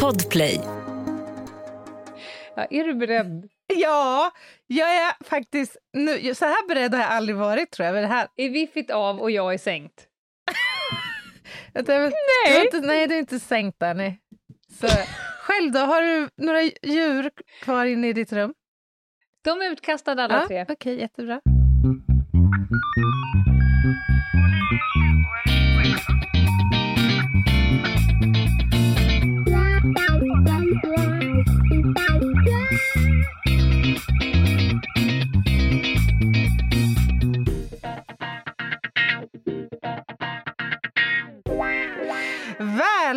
Podplay. Ja, är du beredd? Ja, jag är faktiskt... Nu, så här beredd har jag aldrig varit, tror jag. Det här. Är viffigt av och jag är sänkt? Jag- Nej. Du har inte, nej, du är inte sänkt där. Nej. Så, själv då? Har du några djur kvar inne i ditt rum? De är utkastade alla Ja, tre. Okej, jättebra.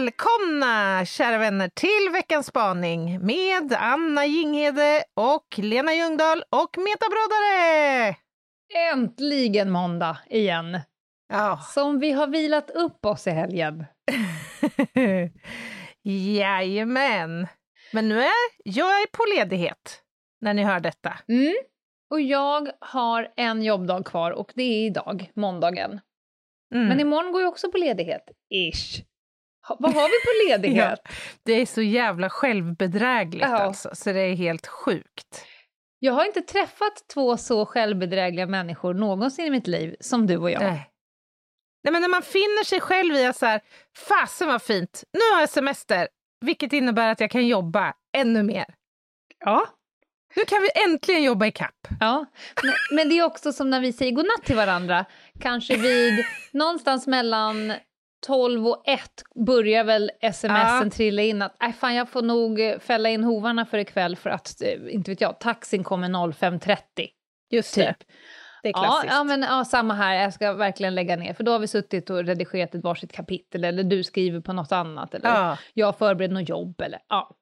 Välkomna kära vänner till veckans spaning med Anna Jinghede och Lena Ljungdahl och Meta Brodare! Äntligen måndag igen. Ja. Som vi har vilat upp oss i helgen. Jajamän. Men nu är jag är på ledighet när ni hör detta. Mm. Och jag har en jobbdag kvar och det är idag, måndagen. Mm. Men imorgon går jag också på ledighet. Ish. Vad har vi på ledighet? Det är så jävla självbedrägligt Ja. alltså, så det är helt sjukt. Jag har inte träffat två så självbedrägliga människor någonsin i mitt liv som du och jag. Nej. Nej, men när man finner sig själv i att så här, fasen vad fint, nu har jag semester, vilket innebär att jag kan jobba ännu mer. Ja. Nu kan vi äntligen jobba i kapp. Ja, men, men det är också som när vi säger godnatt till varandra, kanske vid någonstans mellan 12 och 1 börjar väl smsen Ja. trilla in att "Nej, fan, jag får nog eh, fälla in hovarna för ikväll för att, eh, inte vet jag, taxin kommer 05.30. Just Typ. det. Det är Ja, klassiskt. ja, men ja, samma här, jag ska verkligen lägga ner, för då har vi suttit och redigerat ett varsitt kapitel, eller du skriver på något annat, eller Ja. jag förbereder något jobb, eller ja.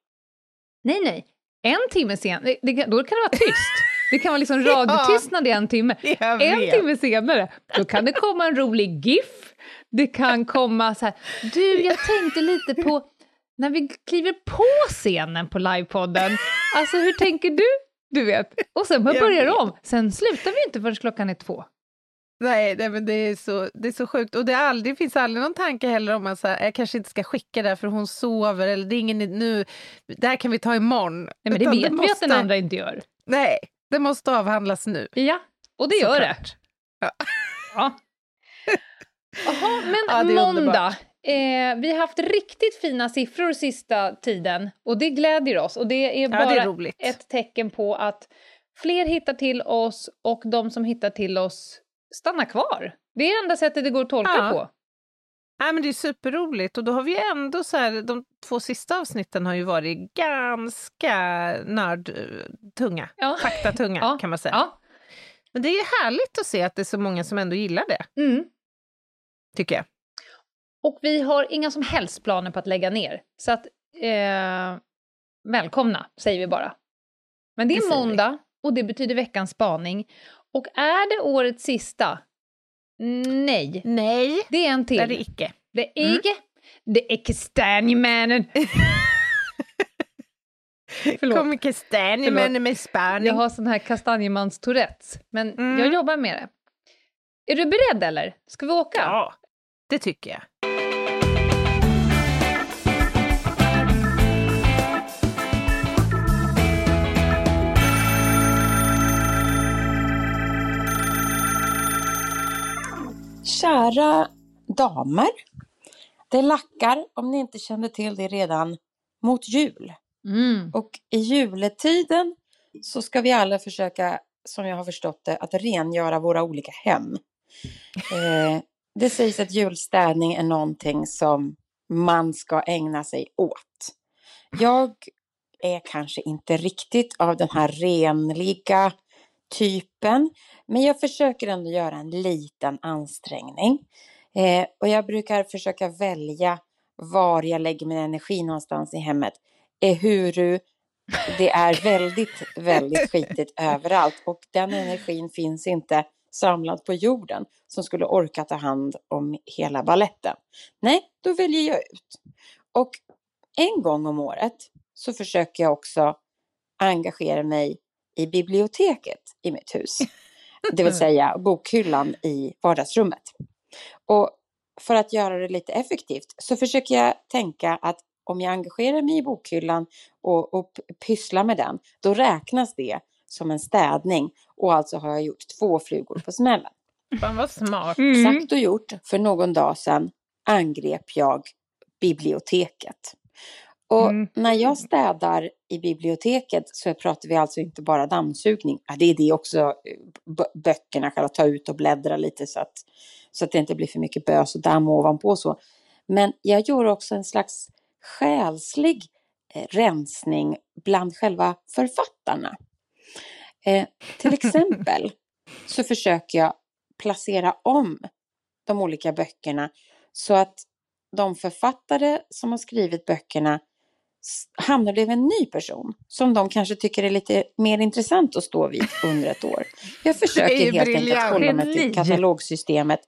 Nej, nej, en timme sen, det, det, kan- då kan det vara tyst. Det kan vara liksom radiotystnad i en timme. En timme senare, då kan det komma en rolig GIF. Det kan komma så här, du jag tänkte lite på när vi kliver på scenen på livepodden, alltså hur tänker du? Du vet. Och sen Jag börjar det om. Sen slutar vi inte förrän klockan är två. Nej, nej men det är, så, det är så sjukt. Och det, är aldrig, det finns aldrig någon tanke heller om att så här, jag kanske inte ska skicka det här för hon sover eller det är ingen nu, det här kan vi ta imorgon. Nej, men det Utan vet vi att den måste- andra inte gör. Nej, det måste avhandlas nu. Ja, och det gör det. Såklart. Ja. Jaha, men Ja, måndag. Eh, vi har haft riktigt fina siffror sista tiden och det glädjer oss. Och det är Ja, bara det är ett tecken på att fler hittar till oss och de som hittar till oss stannar kvar. Det är enda sättet det går att tolka Ja. på. Nej, men det är superroligt och då har vi ändå så här, de två sista avsnitten har ju varit ganska nördtunga, Ja. faktatunga Ja. kan man säga. Ja. Men det är härligt att se att det är så många som ändå gillar det, Mm. Tycker jag. Och vi har inga som helst planer på att lägga ner. Så att, eh, välkomna, säger vi bara. Men det Det är vi. måndag och det betyder veckans spaning. Och är det årets sista? Nej, Nej, det är en till. det är det icke. Det är Mm. icke. Det är kastanjemannen. Förlåt. Kommer kastanjemännen med spaning. Jag har sån här kastanjemans tourettes, men Mm. jag jobbar med det. Är du beredd eller? Ska vi åka? Ja, det tycker jag. Kära damer. Det lackar, om ni inte kände till det redan, mot jul. Mm. Och i juletiden så ska vi alla försöka, som jag har förstått det, att rengöra våra olika hem. Eh, det sägs att julstädning är någonting som man ska ägna sig åt. Jag är kanske inte riktigt av den här renliga typen, men jag försöker ändå göra en liten ansträngning. Eh, och jag brukar försöka välja var jag lägger min energi någonstans i hemmet. Ehuru det är väldigt, väldigt skitigt överallt och den energin finns inte samlad på jorden som skulle orka ta hand om hela balletten. Nej, då väljer jag ut. Och en gång om året så försöker jag också engagera mig i biblioteket i mitt hus. Det vill säga bokhyllan i vardagsrummet. Och för att göra det lite effektivt så försöker jag tänka att om jag engagerar mig i bokhyllan och, och pysslar med den, då räknas det som en städning och alltså har jag gjort två flugor på smällen. Fan vad smart. Mm. Sagt och gjort, för någon dag sedan angrep jag biblioteket. Och Mm. när jag städar i biblioteket så pratar vi alltså inte bara dammsugning. Ja, det är det också, eh, b- böckerna, själva ta ut och bläddra lite så att, så att det inte blir för mycket bös och damm ovanpå så. Men jag gör också en slags själslig eh, rensning bland själva författarna. Eh, till exempel så försöker jag placera om de olika böckerna så att de författare som har skrivit böckerna hamnar bredvid en ny person som de kanske tycker är lite mer intressant att stå vid under ett år. Jag försöker helt enkelt briljant. hålla mig till katalogsystemet.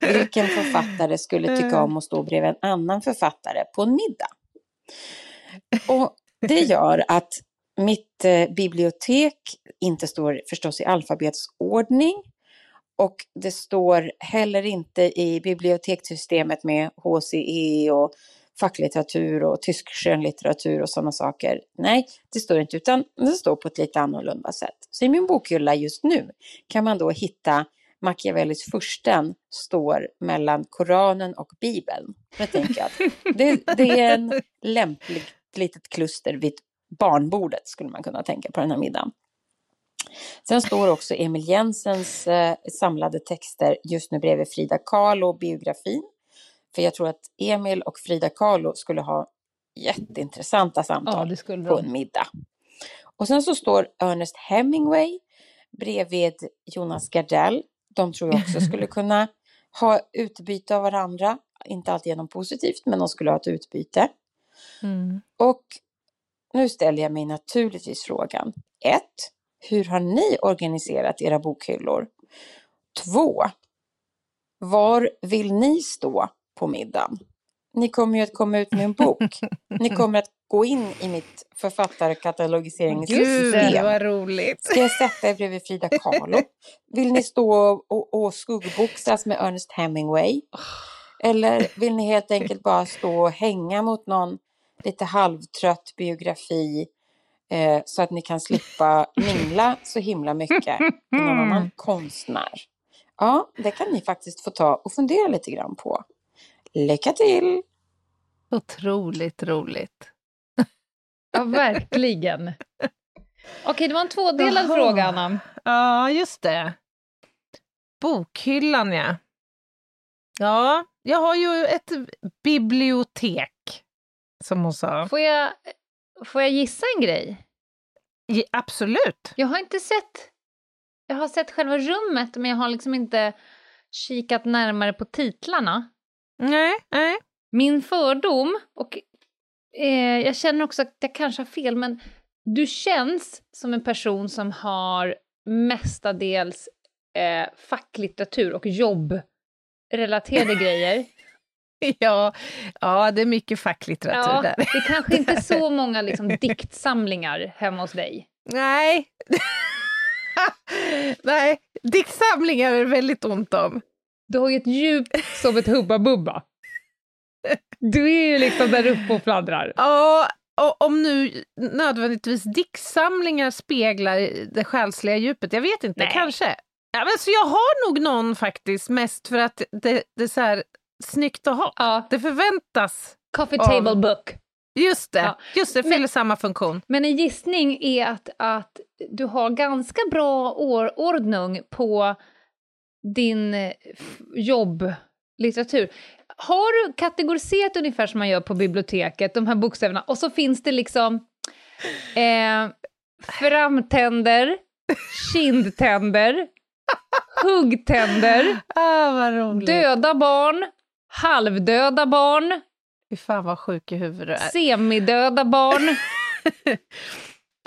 Vilken författare skulle tycka om att stå bredvid en annan författare på en middag? Och det gör att mitt eh, bibliotek inte står förstås i alfabetsordning och det står heller inte i bibliotekssystemet med HCE och facklitteratur och tysk skönlitteratur och sådana saker. Nej, det står inte, utan det står på ett lite annorlunda sätt. Så i min bokhylla just nu kan man då hitta Machiavellis fursten står mellan Koranen och Bibeln. Jag tänker att det, det är en lämplig litet kluster vid barnbordet skulle man kunna tänka på den här middagen. Sen står också Emil Jensens eh, samlade texter just nu bredvid Frida Kahlo biografin. För jag tror att Emil och Frida Kahlo skulle ha jätteintressanta Ja, samtal skulle på en middag. Och sen så står Ernest Hemingway bredvid Jonas Gardell. De tror jag också skulle kunna ha utbyte av varandra. Inte alltid genom positivt, men de skulle ha ett utbyte. Mm. Och nu ställer jag mig naturligtvis frågan. 1. Hur har ni organiserat era bokhyllor? 2. Var vill ni stå på middagen? Ni kommer ju att komma ut med en bok. Ni kommer att gå in i mitt författarkatalogiseringssystem. Gud vad roligt. Ska jag sätta er bredvid Frida Kahlo? Vill ni stå och, och skuggboxas med Ernest Hemingway? Eller vill ni helt enkelt bara stå och hänga mot någon lite halvtrött biografi eh, så att ni kan slippa mingla så himla mycket med någon annan konstnär? Ja, det kan ni faktiskt få ta och fundera lite grann på. Lycka till! Otroligt roligt. Ja, verkligen. Okej, det var en tvådelad Jaha. fråga, Anna. Ja, just det. Bokhyllan, ja. Ja, jag har ju ett bibliotek, som hon sa. Får jag, får jag gissa en grej? Ja, absolut. Jag har inte sett... Jag har sett själva rummet, men jag har liksom inte kikat närmare på titlarna. Nej, nej. Min fördom, och eh, jag känner också att jag kanske har fel, men du känns som en person som har mestadels eh, facklitteratur och jobbrelaterade grejer. Ja, ja, det är mycket facklitteratur Ja, där. det är kanske inte så många liksom, diktsamlingar hemma hos dig. Nej. Nej, diktsamlingar är väldigt ont om. Du har ju ett djup som ett Hubba Bubba. Du är ju liksom där uppe och fladdrar. Ja, och om nu nödvändigtvis diktsamlingar speglar det själsliga djupet, jag vet inte, Nej. kanske. Ja, men så jag har nog någon faktiskt, mest för att det, det är så här snyggt att ha. Ja, Det förväntas. coffee Av- table book. Just det, Ja. just det Men- fyller samma funktion. Men en gissning är att, att du har ganska bra or- ordning på din eh, jobblitteratur. Har du kategoriserat ungefär som man gör på biblioteket, de här bokstäverna, och så finns det liksom eh, framtänder, kindtänder, huggtänder, Ah, döda barn, halvdöda barn, Fy fan vad sjuk i huvudet är. semidöda barn.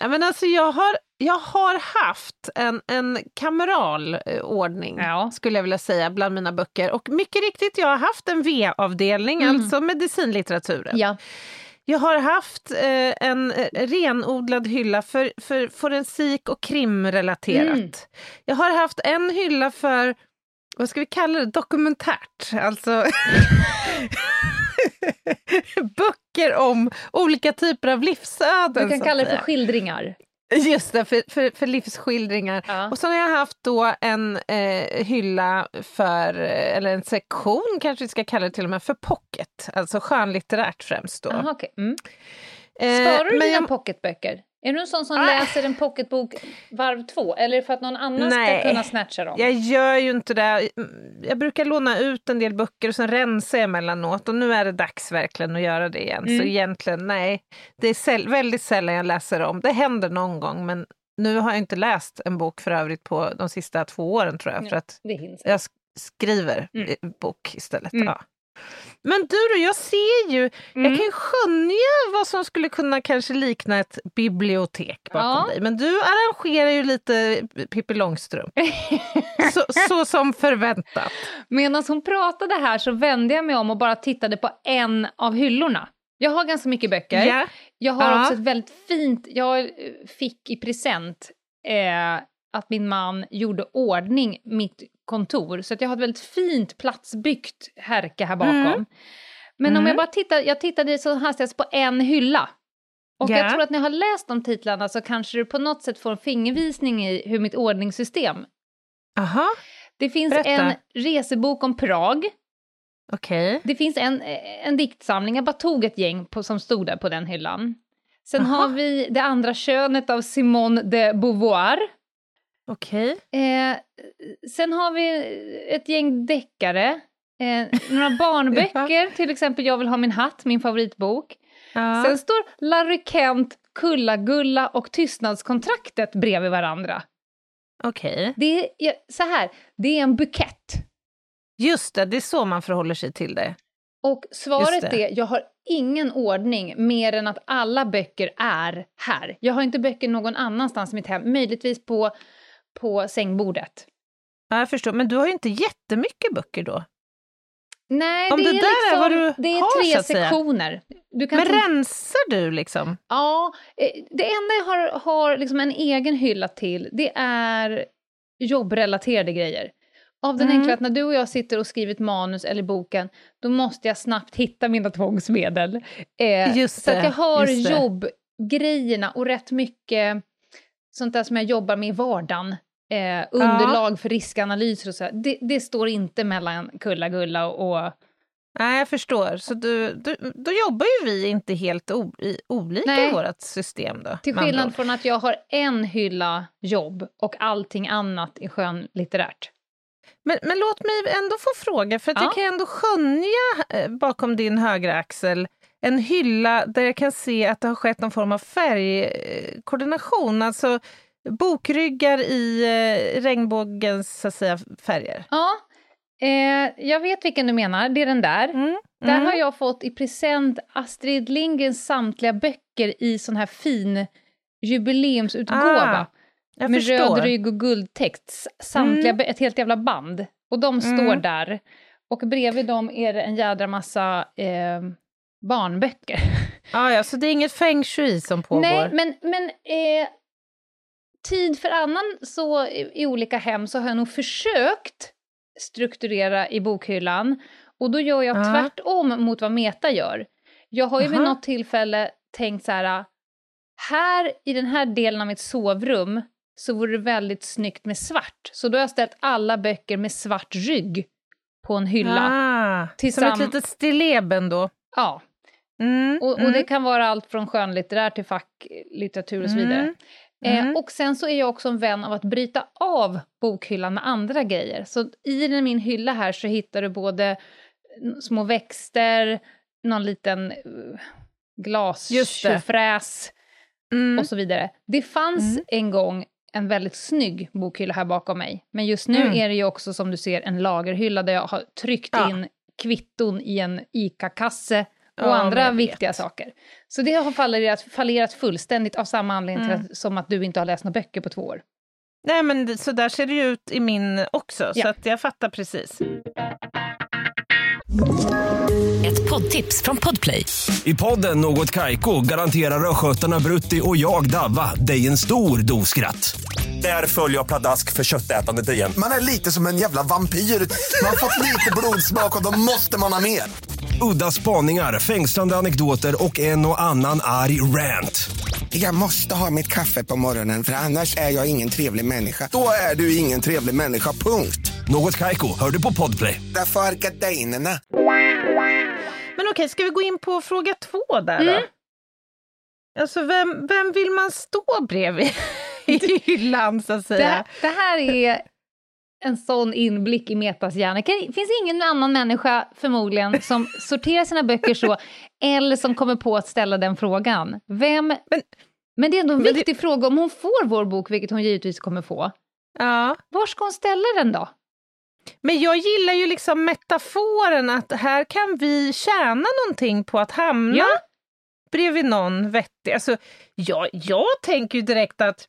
Ja, men alltså jag, har, jag har haft en, en kameral ordning, Ja. skulle jag vilja säga, bland mina böcker. Och mycket riktigt, jag har haft en V-avdelning, Mm. alltså medicinlitteraturen. Ja. Jag har haft eh, en eh, renodlad hylla för, för forensik och krimrelaterat. Mm. Jag har haft en hylla för vad ska vi kalla det, dokumentärt. Alltså böcker om olika typer av livsöden. Du kan kalla det för skildringar. Just det, för, för, för livsskildringar. Ja. Och så har jag haft då en eh, hylla för, eh, eller en sektion kanske vi ska kalla det till och med, för pocket. Alltså skönlitterärt främst då. Aha, okej. mm. Eh, Sparar du men dina jag- pocketböcker? Är du en sån som Ah. läser en pocketbok varv två? Eller för att någon annan Nej. ska kunna snatcha dem? Jag gör ju inte det. Jag brukar låna ut en del böcker och sen rensar jag emellanåt och nu är det dags verkligen att göra det igen. Mm. Så egentligen, nej. Det är säll- väldigt sällan jag läser om. Det händer någon gång men nu har jag inte läst en bok för övrigt på de sista två åren tror jag. För att hinns. jag sk- skriver Mm. bok istället. Mm. Ja. Men du då, jag ser ju, jag Mm. kan ju skönja vad som skulle kunna kanske likna ett bibliotek bakom Ja. dig. Men du arrangerar ju lite Pippi Långstrump. så, så som förväntat. Medan hon pratade här så vände jag mig om och bara tittade på en av hyllorna. Jag har ganska mycket böcker. Ja. Jag har Ja. också ett väldigt fint, jag fick i present eh, att min man gjorde ordning mitt kontor. Så att jag har ett väldigt fint platsbyggt härke här bakom. Mm. Men om Mm. jag bara tittar, jag tittade så hastigt på en hylla. Och Ja. jag tror att när jag har läst de titlarna så kanske du på något sätt får en fingervisning i hur mitt ordningssystem. Aha, Det finns Berätta. en resebok om Prag. okej. Det finns en, en diktsamling, jag bara tog ett gäng på, som stod där på den hyllan. Sen Aha. har vi Det andra könet av Simone de Beauvoir. Okej. Eh, sen har vi ett gäng deckare. Eh, några barnböcker, till exempel Jag vill ha min hatt, min favoritbok. Ja. Sen står Larry Kent, Kulla-Gulla och Tystnadskontraktet bredvid varandra. Okej. Det är, ja, så här, det är en bukett. Just det, det är så man förhåller sig till det. Och svaret det. är, jag har ingen ordning mer än att alla böcker är här. Jag har inte böcker någon annanstans i mitt hem, möjligtvis på, på sängbordet. Ja, jag förstår, men du har ju inte jättemycket böcker då. Nej, Om det, det är där är liksom, vad du det är har, tre sektioner. Du kan Men rensar du liksom? Ja, eh, det enda jag har, har liksom en egen hylla till, det är jobbrelaterade grejer. Av den Mm. enkla att när du och jag sitter och skriver ett manus eller boken, då måste jag snabbt hitta mina tvångsmedel. Eh, Just så att det, jag har det. jobbgrejerna och rätt mycket sånt där som jag jobbar med i vardagen. Eh, underlag för riskanalyser och så. Det, det står inte mellan Kulla-Gulla och... Nej, jag förstår. Så du, du, då jobbar ju vi inte helt o, i, olika Nej. i vårt system då. Till skillnad från att jag har en hylla jobb och allting annat är skönlitterärt. Men, men låt mig ändå få fråga, för att Ja. jag kan ändå skönja eh, bakom din högra axel en hylla där jag kan se att det har skett någon form av färgkoordination, alltså bokryggar i eh, regnbågens så att säga, färger. Ja, eh, jag vet vilken du menar. Det är den där. Mm. Där mm. har jag fått i present Astrid Lindgrens samtliga böcker i sån här fin jubileumsutgåva. Ah, med förstår. röd rygg och guldtext. Samtliga, Mm. ett helt jävla band. Och de står Mm. där. Och bredvid dem är det en jädra massa eh, barnböcker. Ah, ja, så det är inget feng shui som pågår? Nej, men, men eh, tid för annan så i, i olika hem så har jag nog försökt strukturera i bokhyllan. Och då gör jag Ja. tvärtom mot vad Meta gör. Jag har ju vid Aha. något tillfälle tänkt så här, här i den här delen av mitt sovrum så vore det väldigt snyggt med svart. Så då har jag ställt alla böcker med svart rygg på en hylla. Ah, som ett litet stilleben då? Ja, Mm, och, och mm, det kan vara allt från skönlitterär till facklitteratur och så vidare. Mm. Mm. Eh, och sen så är jag också en vän av att bryta av bokhyllan med andra grejer. Så i min hylla här så hittar du både små växter, någon liten Just det. glastjurfräs Mm. och så vidare. Det fanns Mm. en gång en väldigt snygg bokhylla här bakom mig. Men just nu Mm. är det ju också som du ser en lagerhylla där jag har tryckt Ja. in kvitton i en ICA-kasse och Ja, andra viktiga saker. Så det har fallerat, fallerat fullständigt av samma anledning Mm. att, som att du inte har läst några böcker på två år. Nej, men så där ser det ju ut i min också, så Ja. att jag fattar precis. Ett poddtips från Podplay. I podden Något Kaiko garanterar östgötarna Brutti och jag, Davva, dig en stor dos skratt. Där följer jag pladask för köttätandet igen. Man är lite som en jävla vampyr. Man har fått lite blodsmak och då måste man ha mer. Udda spaningar, fängslande anekdoter och en och annan arg rant. Jag måste ha mitt kaffe på morgonen för annars är jag ingen trevlig människa. Då är du ingen trevlig människa, punkt. Något Kaiko, hör du på Podplay. Därför är gardinerna. Men okej, ska vi gå in på fråga två där då? Alltså, vem, vem vill man stå bredvid i hyllan, så att Det, säga? här- det här är en sån inblick i Metas hjärna. Det finns ingen annan människa förmodligen som sorterar sina böcker så, eller som kommer på att ställa den frågan. Vem... Men, Men- det är ändå en men det- viktig fråga. Om hon får vår bok, vilket hon givetvis kommer få, Ja. var ska hon ställa den då? Men jag gillar ju liksom metaforen att här kan vi tjäna någonting på att hamna Ja. bredvid någon vettig. Alltså, jag, jag tänker ju direkt att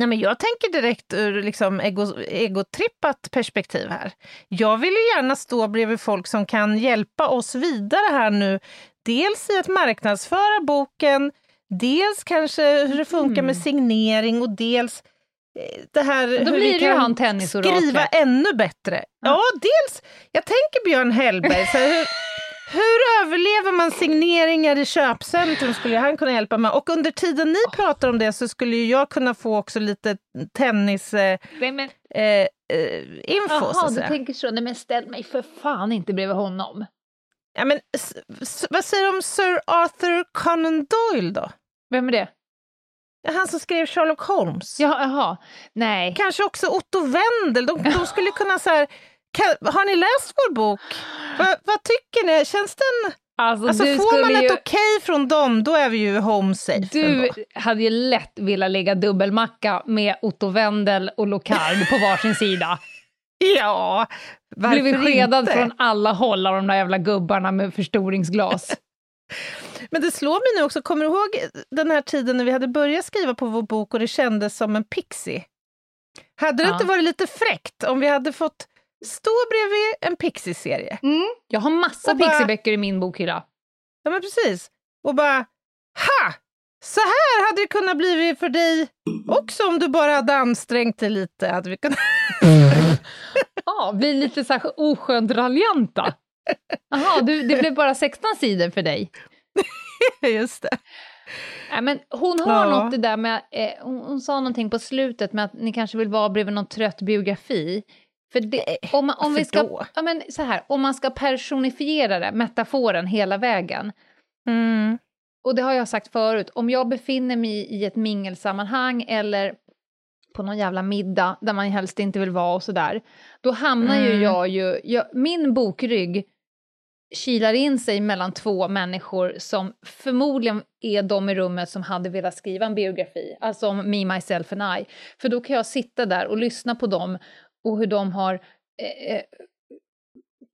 Nej, men jag tänker direkt ur liksom ego, egotrippat perspektiv här. Jag vill ju gärna stå bredvid folk som kan hjälpa oss vidare här nu. Dels i att marknadsföra boken, dels kanske hur det funkar med signering och dels eh, det här Då hur blir vi kan han skriva ännu bättre. Ja, dels, jag tänker Björn Hellberg, så hur, hur överlever man signeringar i köpcentrum skulle han kunna hjälpa med. Och under tiden ni pratar om det så skulle jag kunna få också lite tennis... Eh, Nej, men, eh, eh, info, så Jaha, du tänker så. Nej, men ställ mig för fan inte bredvid honom. Ja, men, vad säger du om Sir Arthur Conan Doyle då? Vem är det? Han som skrev Sherlock Holmes. Ja, jaha. Nej. Kanske också Otto Wendel. De, de skulle kunna så här, kan, Har ni läst vår bok? Va, vad tycker ni? Känns den... Alltså, Alltså får man skulle ett ju... okej från dem, då är vi ju home safe. Du ändå. hade ju lätt velat lägga dubbelmacka med Otto Wendel och Locard på varsin sida. Ja, varför Blivit skedad inte? från alla håll av de där jävla gubbarna med förstoringsglas. Men det slår mig nu också, kommer du ihåg den här tiden när vi hade börjat skriva på vår bok och det kändes som en pixie? Hade det Ja. inte varit lite fräckt om vi hade fått stå bredvid en pixie-serie? Jag har massa bara- pixieböcker i min bokhylla. Ja, men precis. Och bara, ha! Så här hade det kunnat bli för dig också om du bara hade ansträngt dig lite. Hade vi kunnat... Ja, blir lite så här oskönt raljanta. Jaha, du, det blev bara 16 sidor för dig. Just det. Nej, men hon har Ja. något det där med, eh, hon, hon sa någonting på slutet med att ni kanske vill vara bredvid någon trött biografi. För det, om, man, om, vi ska, ja, men så här, om man ska personifiera det, metaforen hela vägen, Mm. och det har jag sagt förut, om jag befinner mig i ett mingelsammanhang eller på någon jävla middag där man helst inte vill vara och sådär, då hamnar ju Mm. jag ju, jag, min bokrygg kilar in sig mellan två människor som förmodligen är de i rummet som hade velat skriva en biografi, alltså om Me, Myself and I. För då kan jag sitta där och lyssna på dem och hur de har eh, eh,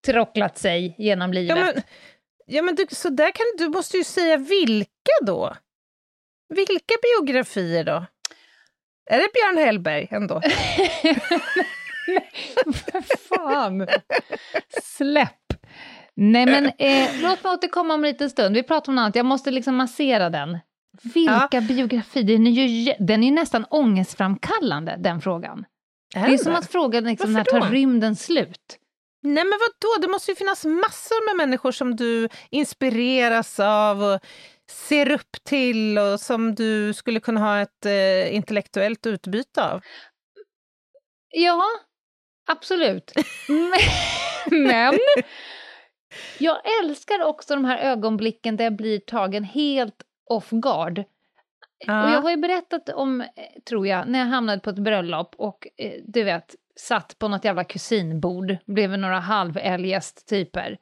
trocklat sig genom livet. Ja, men, ja, men du, så där kan, du måste ju säga vilka då? Vilka biografier då? Är det Björn Hellberg ändå? Fan! Släpp! Nej men eh, låt mig återkomma om en liten stund. Vi pratar om något annat, jag måste liksom massera den. Vilka biografier? Den är, ju, den är nästan ångestframkallande, den frågan. Det är som att fråga liksom, när tar rymden slut? Nej men vad då? det måste ju finnas massor med människor som du inspireras av och ser upp till och som du skulle kunna ha ett eh, intellektuellt utbyte av. Ja, absolut. Men, men jag älskar också de här ögonblicken där jag blir tagen helt off guard. Ja. Och jag har ju berättat om, eh, tror jag, när jag hamnade på ett bröllop och eh, du vet, satt på något jävla kusinbord, blev några halv-eljest-typer.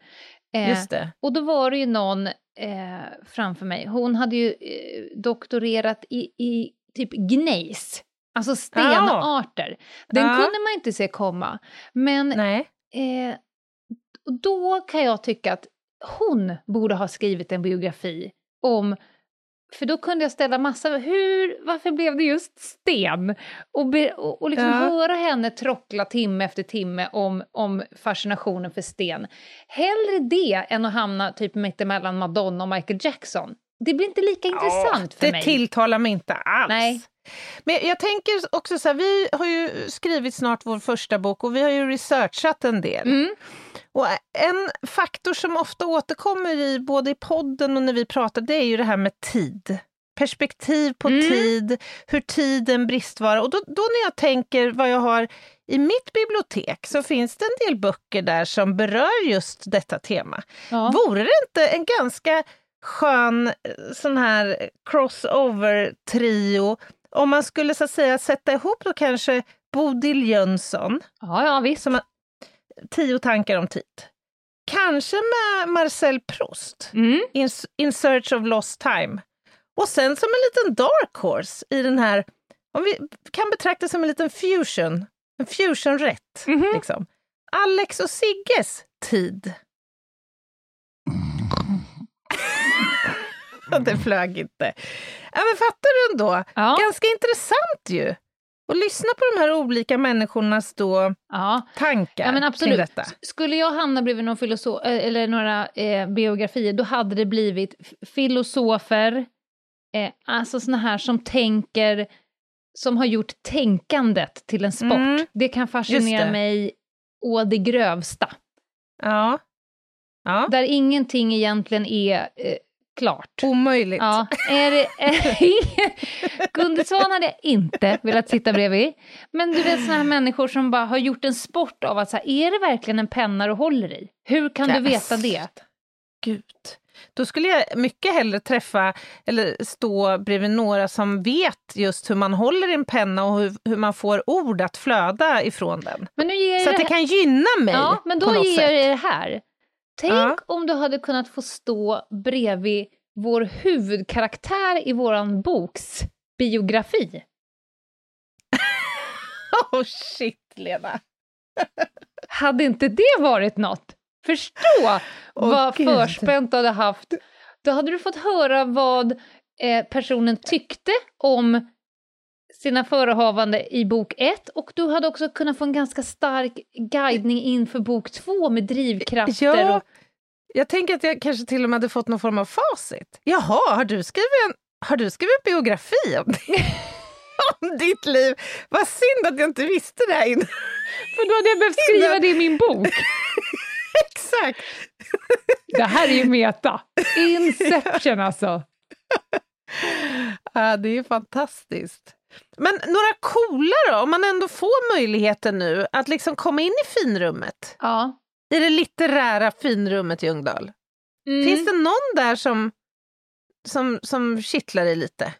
Eh, Just det. och då var det ju någon eh, framför mig, hon hade ju eh, doktorerat i, i typ gnejs, alltså stenarter. Den Ja. kunde man inte se komma. Men Nej. eh, då kan jag tycka att hon borde ha skrivit en biografi om för då kunde jag ställa massa, hur, varför blev det just sten? Och, be, och, och liksom Ja. höra henne trockla timme efter timme om, om fascinationen för sten. Hellre det än att hamna typ mittemellan Madonna och Michael Jackson. det blir inte lika intressant för det mig. tilltalar mig inte alls. Nej. Men jag tänker också så här, vi har ju skrivit snart vår första bok och vi har ju researchat en del. Mm. Och en faktor som ofta återkommer i både i podden och när vi pratar, det är ju det här med tid. Perspektiv på Mm. tid, hur tiden bristvara. Och då, då när jag tänker vad jag har i mitt bibliotek så finns det en del böcker där som berör just detta tema. Ja. Vore det inte en ganska skön eh, sån här crossover-trio om man skulle så säga sätta ihop då kanske Bodil Jönsson, ja, ja, visst. som Tio tankar om tid. Kanske med Marcel Proust, Mm. in, in Search of Lost Time. Och sen som en liten dark horse i den här, om vi kan betrakta som en liten fusion, en fusionrätt. Mhm. Liksom. Alex och Sigges tid. det flög inte. Ja, men fattar du ändå? Ja. Ganska intressant ju. Och lyssna på de här olika människornas då Ja. tankar Ja, men kring absolut. detta. S- Skulle jag hamna bredvid någon filosof, eh, eller några eh, biografier, då hade det blivit filosofer, eh, alltså såna här som tänker, som har gjort tänkandet till en sport. Mm. Det kan fascinera det. mig å det grövsta. Ja. ja. Där ingenting egentligen är eh, klart. Omöjligt. Ja, är det, är, Gunde Svan hade jag inte velat sitta bredvid. Men du vet såna här människor som bara har gjort en sport av att så här, är det verkligen en penna du håller i? Hur kan du Nej, veta det? Gud. Då skulle jag mycket hellre träffa eller stå bredvid några som vet just hur man håller en penna och hur, hur man får ord att flöda ifrån den. Så jag att det kan gynna mig Ja, men då ger sätt. jag dig det här. Tänk Ja. om du hade kunnat få stå bredvid vår huvudkaraktär i våran boks biografi. Oh shit, Lena. Hade inte det varit något? Förstå Åh, vad Gud. förspänt du hade haft. Då hade du fått höra vad eh, personen tyckte om sina förehavande i bok ett och du hade också kunnat få en ganska stark guidning inför bok två med drivkrafter. Ja, och, jag tänker att jag kanske till och med hade fått någon form av facit. Jaha, har du skrivit en, har du skrivit en biografi om, om ditt liv? Vad synd att jag inte visste det här innan. för då hade jag behövt skriva det i min bok. Exakt. Det här är ju meta. Inception alltså. Ja, det är fantastiskt. Men några coola då, om man ändå får möjligheten nu att liksom komma in i finrummet, Ja. i det litterära finrummet i Ljungdahl. Mm. Finns det någon där som, som, som kittlar dig lite?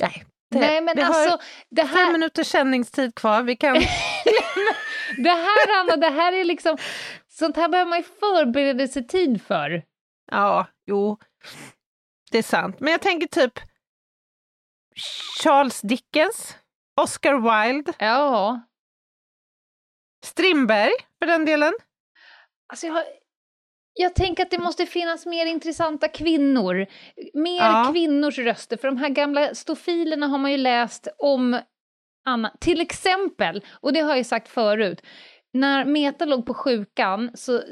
Nej, det, Nej men vi har alltså, det fem här, minuters sändningstid kvar. Vi kan... det här Anna, det här är liksom, sånt här behöver man ju förberedelsetid för. Ja, jo, det är sant. Men jag tänker typ Charles Dickens, Oscar Wilde, Ja. Strindberg för den delen. Alltså jag, har- jag tänker att det måste finnas mer intressanta kvinnor. Mer Ja. kvinnors röster, för de här gamla stofilerna har man ju läst om Anna. Till exempel, och det har jag ju sagt förut, när Meta låg på sjukan så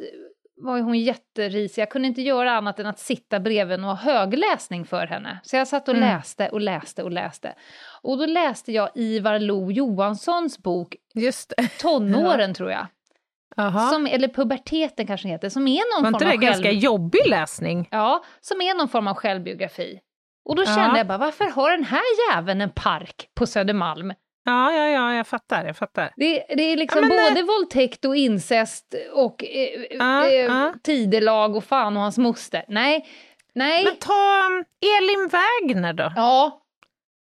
var hon jätterisig. Jag kunde inte göra annat än att sitta bredvid och ha högläsning för henne. Så jag satt och Mm. läste och läste och läste. Och då läste jag Ivar Lo Johanssons bok Just det. Tonåren, tror jag. Jaha. Som, eller puberteten kanske heter, som är någon Var inte form det av ganska själv... jobbig läsning? Ja, som är någon form av självbiografi. Och då Ja. kände jag bara, varför har den här jäveln en park på Södermalm? Ja, ja, ja, jag fattar, jag fattar. Det, det är liksom Ja, både våldtäkt och incest och eh, Ja, eh, ja. tidelag och fan och hans moster. Nej, nej. Men ta um, Elin Wägner då, Ja,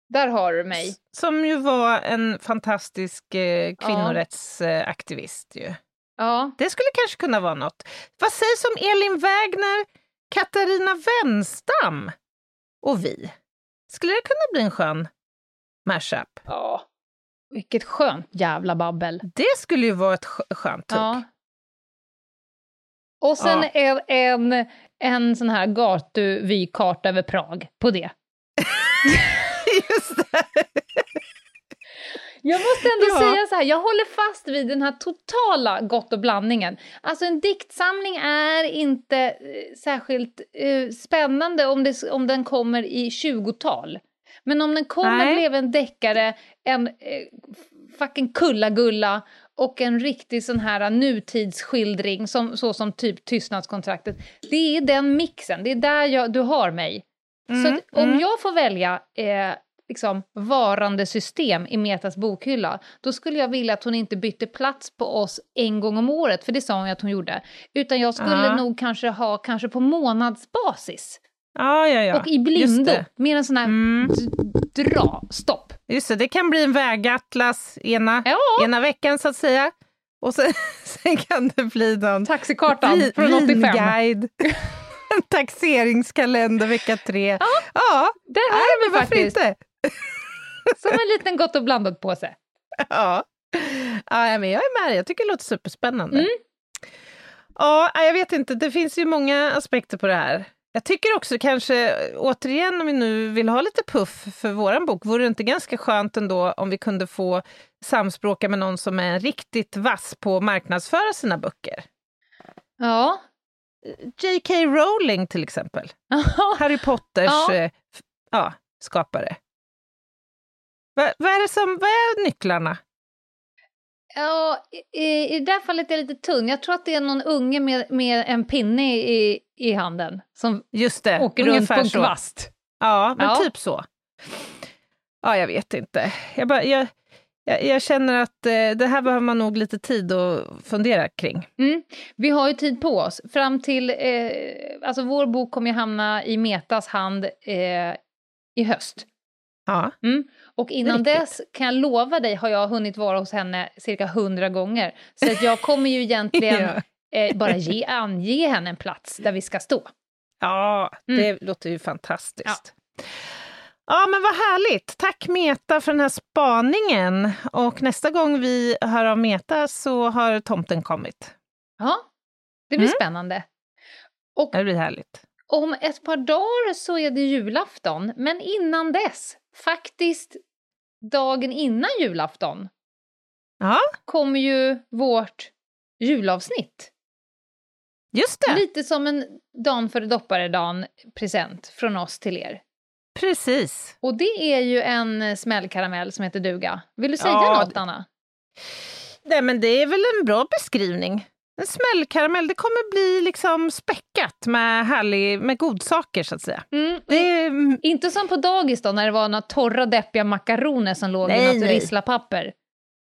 där har du mig. som ju var en fantastisk eh, kvinnorättsaktivist. ju. Ja, Det skulle kanske kunna vara något. Vad sägs om Elin Wägner, Katarina Wenstam och vi? Skulle det kunna bli en skön mashup? ja. Vilket skönt jävla babbel. Det skulle ju vara ett skö- skönt tugg. Ja. Och sen Ja. en, en, sån här gatuvykarta över Prag på det. Just det. Jag måste ändå Ja. säga så här, jag håller fast vid den här totala gott och blandningen. Alltså en diktsamling är inte eh, särskilt eh, spännande om, det, om den kommer i 20-tal. Men om den kommer blev en deckare, en eh, fucking kullagulla och en riktig sån här nutidsskildring, som, så som typ Tystnadskontraktet. Det är den mixen, det är där jag, du har mig. Så Mm, att om mm. jag får välja eh, liksom, varande system i Metas bokhylla, då skulle jag vilja att hon inte bytte plats på oss en gång om året, för det sa hon ju att hon gjorde. Utan jag skulle Ja. nog kanske ha kanske på månadsbasis. Ja, ja, ja. och i blindo, mer en sån här Mm. dra, stopp. Just det, det kan bli en vägatlas ena, Ja, ena veckan så att säga. Och sen, sen kan det bli någon taxikartan vi- från 85. vinguide, en taxeringskalender vecka tre. Ja, ja Där har vi varför faktiskt, inte? som en liten gott och blandat påse. Ja. ja, men jag är med. Jag tycker det låter superspännande. Mm. Ja, jag vet inte. Det finns ju många aspekter på det här. Jag tycker också kanske, återigen om vi nu vill ha lite puff för våran bok, vore det inte ganska skönt ändå om vi kunde få samspråka med någon som är riktigt vass på att marknadsföra sina böcker? Ja. J.K. Rowling till exempel. Harry Potters Ja. eh, ja, skapare. Va, vad, är det som, vad är nycklarna? Ja, i, i det där fallet är jag lite tunn. Jag tror att det är någon unge med, med en pinne i, i handen som Just det, åker runt på en så. kvast. Ja, men Ja. typ så. Ja, jag vet inte. Jag, bara, jag, jag, jag känner att eh, det här behöver man nog lite tid att fundera kring. Mm. Vi har ju tid på oss. Fram till... Eh, alltså vår bok kommer ju hamna i Metas hand eh, i höst. Ja, Mm. Och innan riktigt. dess kan jag lova dig har jag hunnit vara hos henne cirka hundra gånger. Så att jag kommer ju egentligen ja. Eh, bara ge, ange henne en plats där vi ska stå. ja Mm. det låter ju fantastiskt. Ja. men vad härligt. Tack Meta för den här spaningen. Och nästa gång vi hör av Meta så har tomten kommit. Ja, det blir Mm. spännande. Och Det blir härligt. Om ett par dagar så är det julafton, men innan dess, faktiskt dagen innan julafton, Ja, kommer ju vårt julavsnitt. Just det. Lite som en dan före dopparedan-present från oss till er. Precis. Och det är ju en smällkaramell som heter duga. Vill du säga Ja, något, Anna? Nej, men det är väl en bra beskrivning. En smällkaramell, det kommer bli liksom späckat med, härlig, med godsaker så att säga. Mm, är, Inte som på dagis då, när det var några torra deppiga makaroner som låg i Nej, något nej. risslapapper.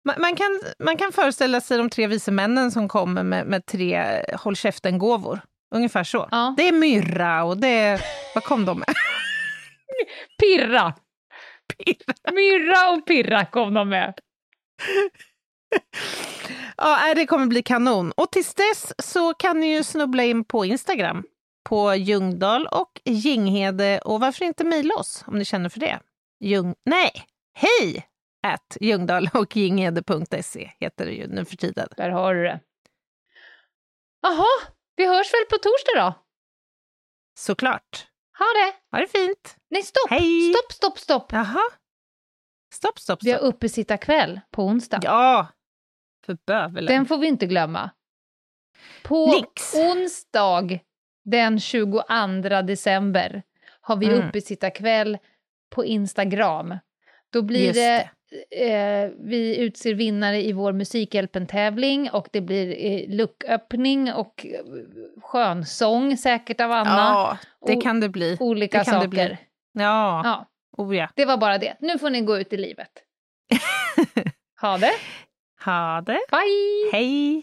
Man, man, kan, man kan föreställa sig de tre vise männen som kommer med, med tre eh, håll käften-gåvor. Ungefär så. Ja. Det är myrra och det är... Vad kom de med? Pirra! Myrra och Pirra kom de med. Ja, det kommer bli kanon. Och tills dess så kan ni ju snubbla in på Instagram på Ljungdahl och Ginghede och varför inte mejla oss om ni känner för det? Ljung... Nej, hej! At Ljungdahl och Ginghede.se heter det ju nu för tiden. Där har du det. Jaha, vi hörs väl på torsdag då? Såklart. Ha det! Ha det fint. Nej, stopp! Hej. Stopp, stopp, stopp! Jaha. Stopp, stopp, Vi har stopp. uppesittarkväll på onsdag. Ja, för bövelen. Den får vi inte glömma. På Nix. onsdag den 22 december har vi Mm. uppesittarkväll på Instagram. Då blir Just det, eh, vi utser vinnare i vår Musikhjälpen-tävling och det blir eh, lucköppning och eh, skönsång säkert av Anna. Ja, det kan det bli. Olika det saker. bli. Ja, Ja, oh ja. det var bara det. Nu får ni gå ut i livet. Ha det! Ha det. Bye! Hej!